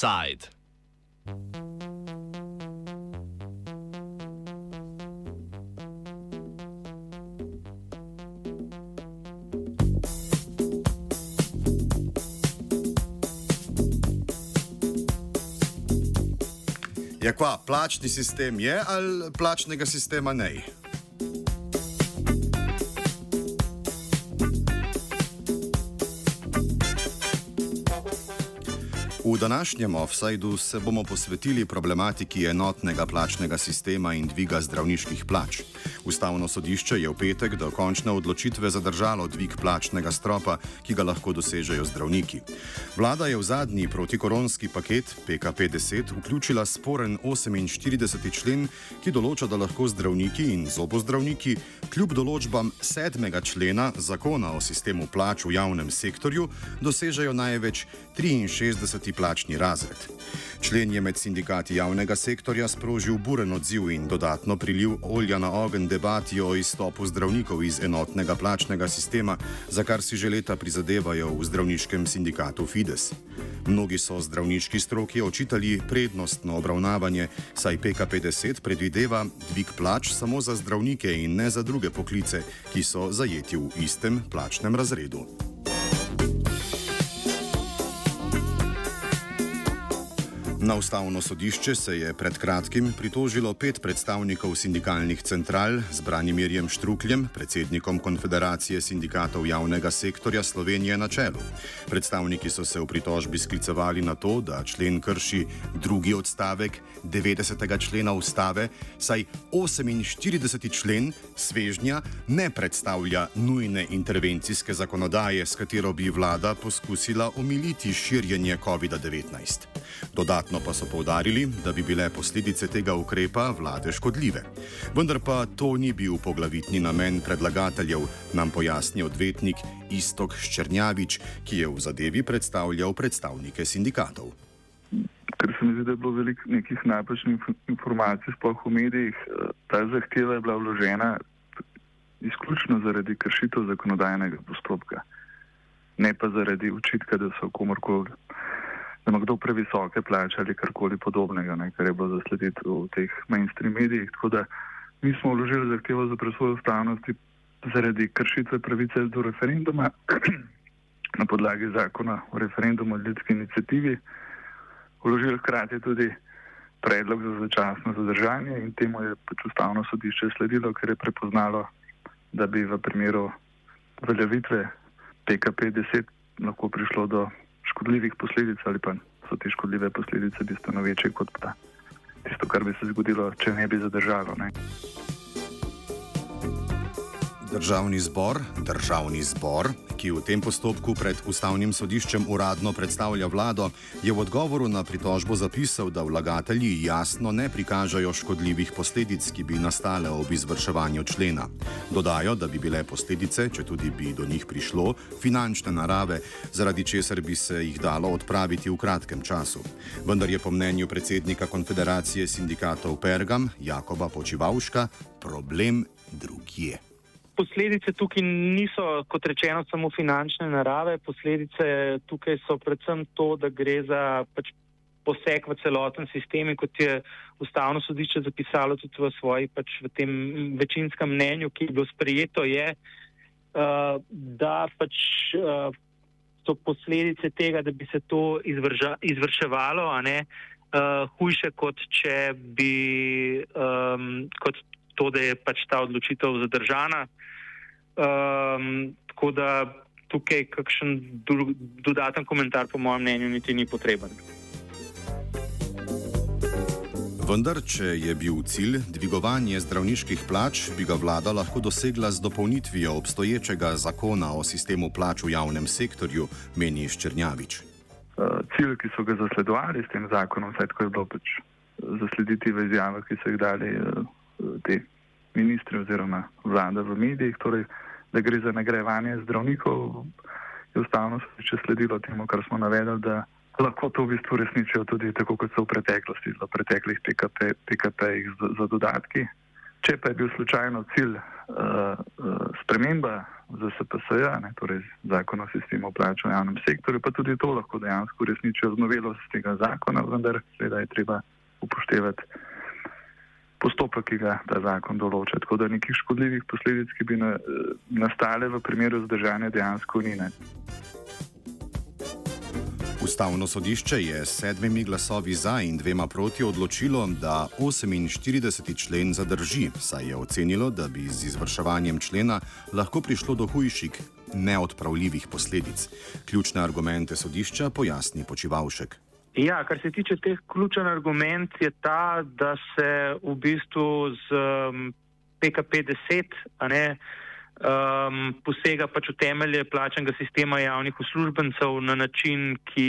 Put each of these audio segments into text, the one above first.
Offside. Je kva, plačni sistem je ali plačnega sistema ne? V današnjem offsajdu se bomo posvetili problematiki enotnega plačnega sistema in dviga zdravniških plač. Ustavno sodišče je v petek do končne odločitve zadržalo dvig plačnega stropa, ki ga lahko dosežejo zdravniki. Vlada je v zadnji protikoronski paket PKP-10 vključila sporen 48. člen, ki določa, da lahko zdravniki in zobozdravniki kljub določbam 7. člena zakona o sistemu plač v javnem sektorju dosežejo največ 63. plačni razred. Člen je med sindikati javnega sektorja sprožil buren odziv in dodatno priliv olja na ogen debati o izstopu zdravnikov iz enotnega plačnega sistema, za kar si že leta prizadevajo v zdravniškem sindikatu Fides. Mnogi so zdravniški stroki očitali prednostno obravnavanje, saj PKP-10 predvideva dvig plač samo za zdravnike in ne za druge poklice, ki so zajeti v istem plačnem razredu. Na ustavno sodišče se je pred kratkim pritožilo pet predstavnikov sindikalnih central z Branimirjem Štrukljem, predsednikom Konfederacije sindikatov javnega sektorja Slovenije na čelu. Predstavniki so se v pritožbi sklicevali na to, da člen krši drugi odstavek 90. člena ustave, saj 48. člen svežnja ne predstavlja nujne intervencijske zakonodaje, s katero bi vlada poskusila omiliti širjenje COVID-19. Dodatno pa so povdarili, da bi bile posledice tega ukrepa vlade škodljive. Vendar pa to ni bil poglavitni namen predlagateljev, nam pojasni odvetnik Istok Ščernjavič, ki je v zadevi predstavljal predstavnike sindikatov. Ker se mi zdi, da je bilo veliko nekih napačnih informacij, sploh v medijih, ta zahteva je bila vložena izključno zaradi kršitev zakonodajnega postopka, ne pa zaradi očitka, da so komorkoli da ima kdo previsoke plače ali karkoli podobnega, ne, kar je bilo zaslediti v teh mainstream medijih. Tako da mi smo vložili zahtevo za presvojo ustavnosti zaradi kršitve pravice do referenduma na podlagi zakona o referendumu in ljudski inicijativi. Vložili hkrati tudi predlog za začasno zadržanje in temu je pač ustavno sodišče sledilo, ker je prepoznalo, da bi v primeru uveljavitve PKP-10 lahko prišlo do škodljivih posledic ali pa so te škodljive posledice bistveno večje kot pa tisto, kar bi se zgodilo, če ne bi zadržalo. Ne. Državni zbor, državni zbor, ki v tem postopku pred ustavnim sodiščem uradno predstavlja vlado, je v odgovoru na pritožbo zapisal, da vlagatelji jasno ne prikažajo škodljivih posledic, ki bi nastale ob izvrševanju člena. Dodajo, da bi bile posledice, če tudi bi do njih prišlo, finančne narave, zaradi česar bi se jih dalo odpraviti v kratkem času. Vendar je po mnenju predsednika Konfederacije sindikatov Pergam Jakoba Počivavška problem drugje posledice tukaj niso, kot rečeno, samo finančne narave. Posledice tukaj so predvsem to, da gre za pač poseg v celoten sistem, kot je ustavno sodišče zapisalo tudi v svoji, pač v tem večinskem mnenju, ki je bilo sprejeto, je, uh, da pač uh, so posledice tega, da bi se to izvrža, izvrševalo, a ne uh, hujše, kot če bi, um, kot to, da je pač ta odločitev zadržana. Um, tako da tukaj kakšen dodaten komentar, po mojem mnenju, niti ni potreben. Vendar, če je bil cilj dvigovanje zdravniških plač, bi ga vlada lahko dosegla z dopolnitvijo obstoječega zakona o sistemu plač v javnem sektorju, meni Ščernjavič. Uh, cilj, ki so ga zasledovali s tem zakonom, vse tako je bilo pač zaslediti v izjavah, ki so jih dali uh, te ministri oziroma vlada v medijih, torej, da gre za nagrajevanje zdravnikov, je ustavno sodišče sledilo temu, kar smo navedli, da lahko to v bistvu resničijo tudi tako, kot so v preteklosti, v preteklih PKP-jih PKP za, za dodatki. Če pa je bil slučajno cilj uh, uh, sprememba za SPS-ja, torej zakon o sistemu plač v javnem sektorju, pa tudi to lahko dejansko uresničijo z novelo tega zakona, vendar seveda je treba upoštevati postopek, ki ga ta zakon določa. Tako da nekih škodljivih posledic, ki bi na, nastale v primeru zdržanja, dejansko ni. Ne. Ustavno sodišče je s sedmimi glasovi za in dvema proti odločilo, da 48. člen zadrži, saj je ocenilo, da bi z izvrševanjem člena lahko prišlo do hujših, neodpravljivih posledic. Ključne argumente sodišča pojasni počivalšek. Ja, kar se tiče teh ključen argument je ta, da se v bistvu z um, PKP-10 um, posega pač v temelje plačnega sistema javnih uslužbencev na način, ki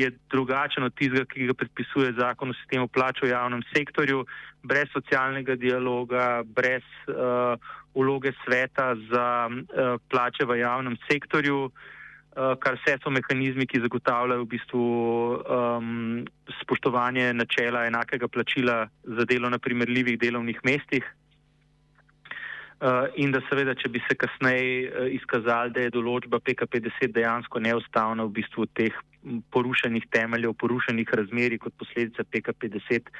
je drugačen od tistega, ki ga predpisuje zakon o sistemu plač v javnem sektorju, brez socialnega dialoga, brez uh, uloge sveta za uh, plače v javnem sektorju. Uh, kar vse so mehanizmi, ki zagotavljajo v bistvu um, spoštovanje načela enakega plačila za delo na primerljivih delovnih mestih, Eh, in da seveda, če bi se kasneje eh, izkazali, da je določba PKP-10 dejansko neustavna v bistvu teh porušenih temeljev, porušenih razmeri kot posledica PKP-10,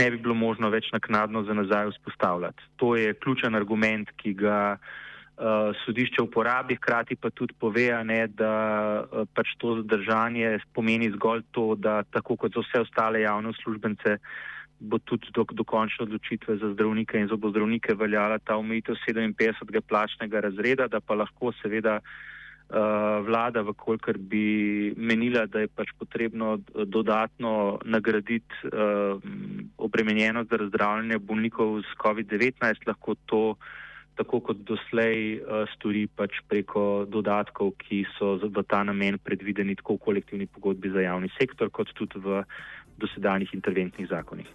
ne bi bilo možno več naknadno za nazaj vzpostavljati. To je ključen argument, ki ga uh, sodišče uporabi, hkrati pa tudi pove, ne, da uh, pač to zadržanje pomeni zgolj to, da tako kot za vse ostale javne uslužbence, uh, bo tudi do, do končne odločitve za zdravnike in zobozdravnike veljala ta omejitev 57. plačnega razreda, da pa lahko seveda uh, vlada, vkolikor bi menila, da je pač potrebno dodatno nagraditi uh, obremenjenost za razdravljanje bolnikov z COVID-19, lahko to tako kot doslej uh, stori pač preko dodatkov, ki so v ta namen predvideni tako v kolektivni pogodbi za javni sektor, kot tudi v dosedanjih interventnih zakonih.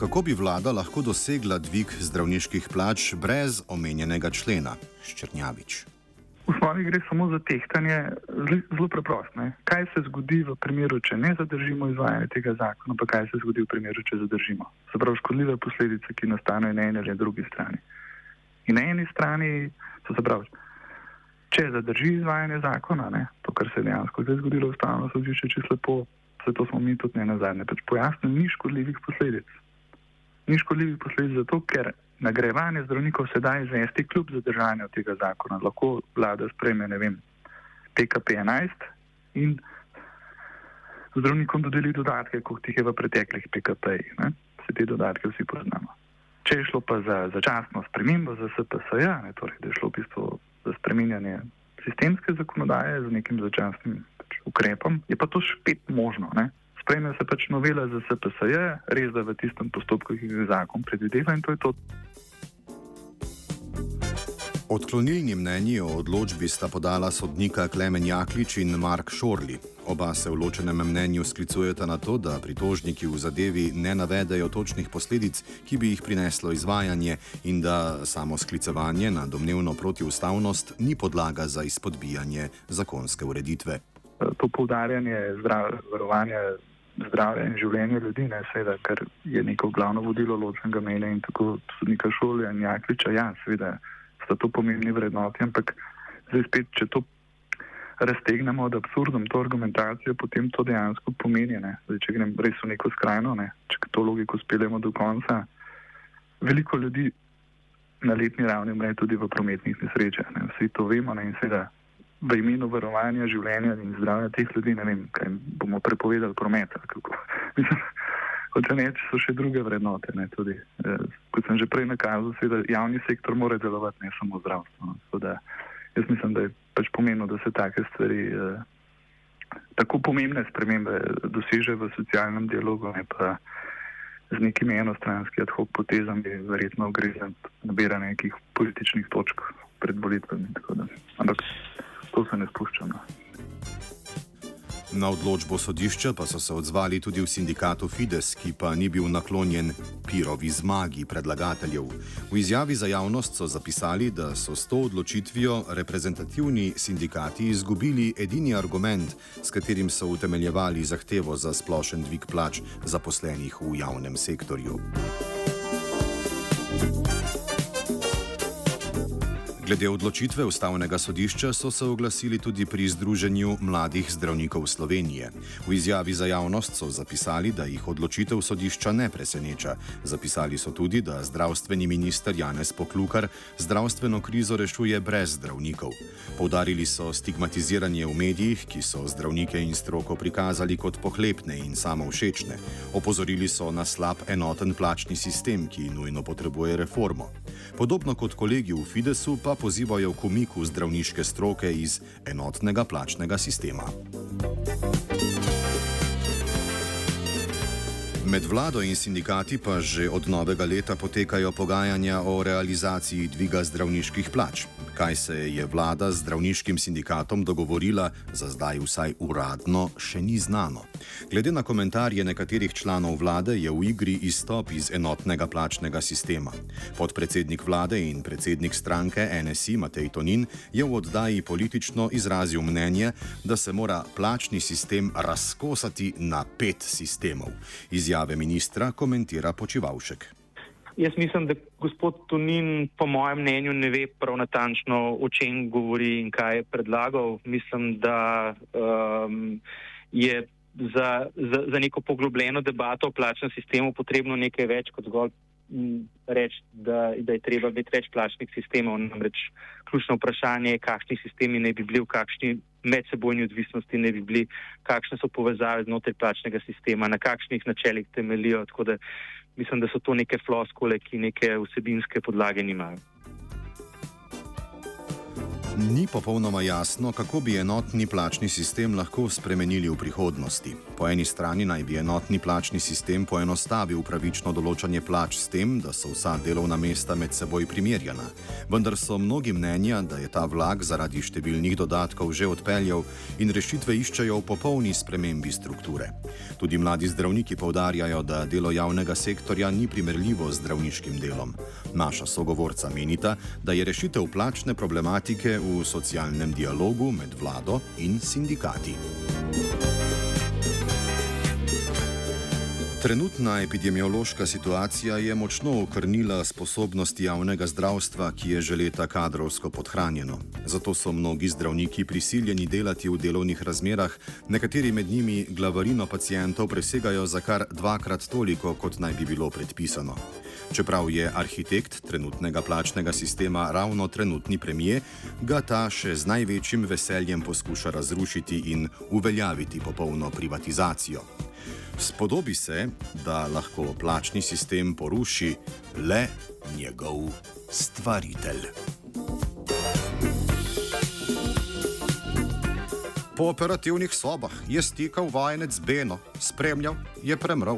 Kako bi vlada lahko dosegla dvig zdravniških plač brez omenjenega člena? Ščrnjavič. Osnovi gre samo za tehtanje, zelo preprosto. Kaj se zgodi v primeru, če ne zadržimo izvajanja tega zakona, pa kaj se zgodi v primeru, če zadržimo. Se pravi, škodljive posledice, ki nastanejo na eni ali drugi strani. In na eni strani, to se pravi, če zadrži izvajanje zakona, ne, to, kar se je dejansko zdaj zgodilo ustavno sodišče, če slepo, se to smo mi tudi ne na zadnje, pač pojasnili, ni škodljivih posledic. Ni škodljivih posledic zato, ker nagrajevanje zdravnikov sedaj izvesti kljub zadržanju tega zakona. Lahko vlada spreme, ne vem, PKP-11 in zdravnikom dodeli dodatke, kot jih je v preteklih PKP-jih. Vse te dodatke vsi poznamo. Če je šlo pa za začasno spremembo za SPS-ja, torej da je šlo v bistvu za spreminjanje sistemske zakonodaje z nekim začasnim pač, ukrepom, je pa to spet možno. Ne? Sprejme se pač novela za SPSJ, res da v tistem postopku, ki ga zakon predvideva in to je to. Odklonilni mnenji o odločbi sta podala sodnika Klemen Jaklič in Mark Šorli. Oba se v ločenem mnenju sklicujeta na to, da pritožniki v zadevi ne navedajo točnih posledic, ki bi jih prineslo izvajanje in da samo sklicevanje na domnevno protiustavnost ni podlaga za izpodbijanje zakonske ureditve. To poudarjanje varovanja zdravja in življenja ljudi, ne seveda, ker je neko glavno vodilo ločenega mnenja in tako sodnika Šorja in Jakliča, ja, seveda sta to pomembni vrednoti, ampak zdaj spet, če to raztegnemo od absurdom to argumentacijo, potem to dejansko pomeni, zdaj, če grem res v neko skrajno, ne? če to logiko speljemo do konca, veliko ljudi na letni ravni umre tudi v prometnih nesrečah. Ne? Vsi to vemo ne? in seveda v imenu varovanja življenja in zdravja teh ljudi, ne vem, kaj bomo prepovedali promet. kot če neč so še druge vrednote. Ne, tudi, eh, kot sem že prej nakazal, da javni sektor mora delovati, ne samo zdravstvo. No. Da, jaz mislim, da je pač pomembno, da se take stvari, eh, tako pomembne spremembe, doseže v socialnem dialogu, ne pa z nekimi enostranskimi ad hoc potezami, verjetno gre za nabiranje nekih političnih točk pred volitvami. Ampak to se ne spuščam. No. Na odločbo sodišča pa so se odzvali tudi v sindikatu Fides, ki pa ni bil naklonjen pirovi zmagi predlagateljev. V izjavi za javnost so zapisali, da so s to odločitvijo reprezentativni sindikati izgubili edini argument, s katerim so utemeljevali zahtevo za splošen dvig plač zaposlenih v javnem sektorju. Glede odločitve ustavnega sodišča so se oglasili tudi pri Združenju mladih zdravnikov Slovenije. V izjavi za javnost so zapisali, da jih odločitev sodišča ne preseneča. Zapisali so tudi, da zdravstveni minister Janez Poklukar zdravstveno krizo rešuje brez zdravnikov. Poudarili so stigmatiziranje v medijih, ki so zdravnike in stroko prikazali kot pohlepne in samovšečne. Opozorili so na slab enoten plačni sistem, ki nujno potrebuje reformo. Podobno kot kolegi v Fidesu pa pozivajo k umiku zdravniške stroke iz enotnega plačnega sistema. Med vlado in sindikati pa že od novega leta potekajo pogajanja o realizaciji dviga zdravniških plač. Kaj se je vlada z zdravniškim sindikatom dogovorila, za zdaj vsaj uradno, še ni znano. Glede na komentarje nekaterih članov vlade je v igri izstop iz enotnega plačnega sistema. Podpredsednik vlade in predsednik stranke NSI Matej Tonin je v oddaji politično izrazil mnenje, da se mora plačni sistem razkosati na pet sistemov. Izjave ministra komentira Počivalšek. Jaz mislim, da gospod Tunin, po mojem mnenju, ne ve prav natančno, o čem govori in kaj je predlagal. Mislim, da um, je za, za, za neko poglobljeno debato o plačnem sistemu potrebno nekaj več kot zgolj reči, da, da je treba biti več plačnih sistemov. Namreč ključno vprašanje je, kakšni sistemi ne bi bili, v kakšni medsebojni odvisnosti ne bi bili, kakšne so povezave znotraj plačnega sistema, na kakšnih načelih temelijo mislim, da so to neke floskole, ki neke vsebinske podlage nimajo. Ni popolnoma jasno, kako bi enotni plačni sistem lahko spremenili v prihodnosti. Po eni strani naj bi enotni plačni sistem poenostavil pravično določanje plač s tem, da so vsa delovna mesta med seboj primerjana. Vendar so mnogi mnenja, da je ta vlak zaradi številnih dodatkov že odpeljal in rešitve iščejo v popolni spremembi strukture. Tudi mladi zdravniki povdarjajo, da delo javnega sektorja ni primerljivo z zdravniškim delom. Naša sogovorca menita, da je rešitev plačne problematike v socialnem dialogu med vlado in sindikati. Trenutna epidemiološka situacija je močno okrnila sposobnosti javnega zdravstva, ki je že leta kadrovsko podhranjeno. Zato so mnogi zdravniki prisiljeni delati v delovnih razmerah, nekateri med njimi glavarino pacijentov presegajo za kar dvakrat toliko, kot naj bi bilo predpisano. Čeprav je arhitekt trenutnega plačnega sistema ravno trenutni premije, ga ta še z največjim veseljem poskuša razrušiti in uveljaviti popolno privatizacijo. Spodobi se, da lahko plačni sistem poruši le njegov stvaritelj. Po operativnih sobah je stikal vajenec Beno, spremljal je premrl.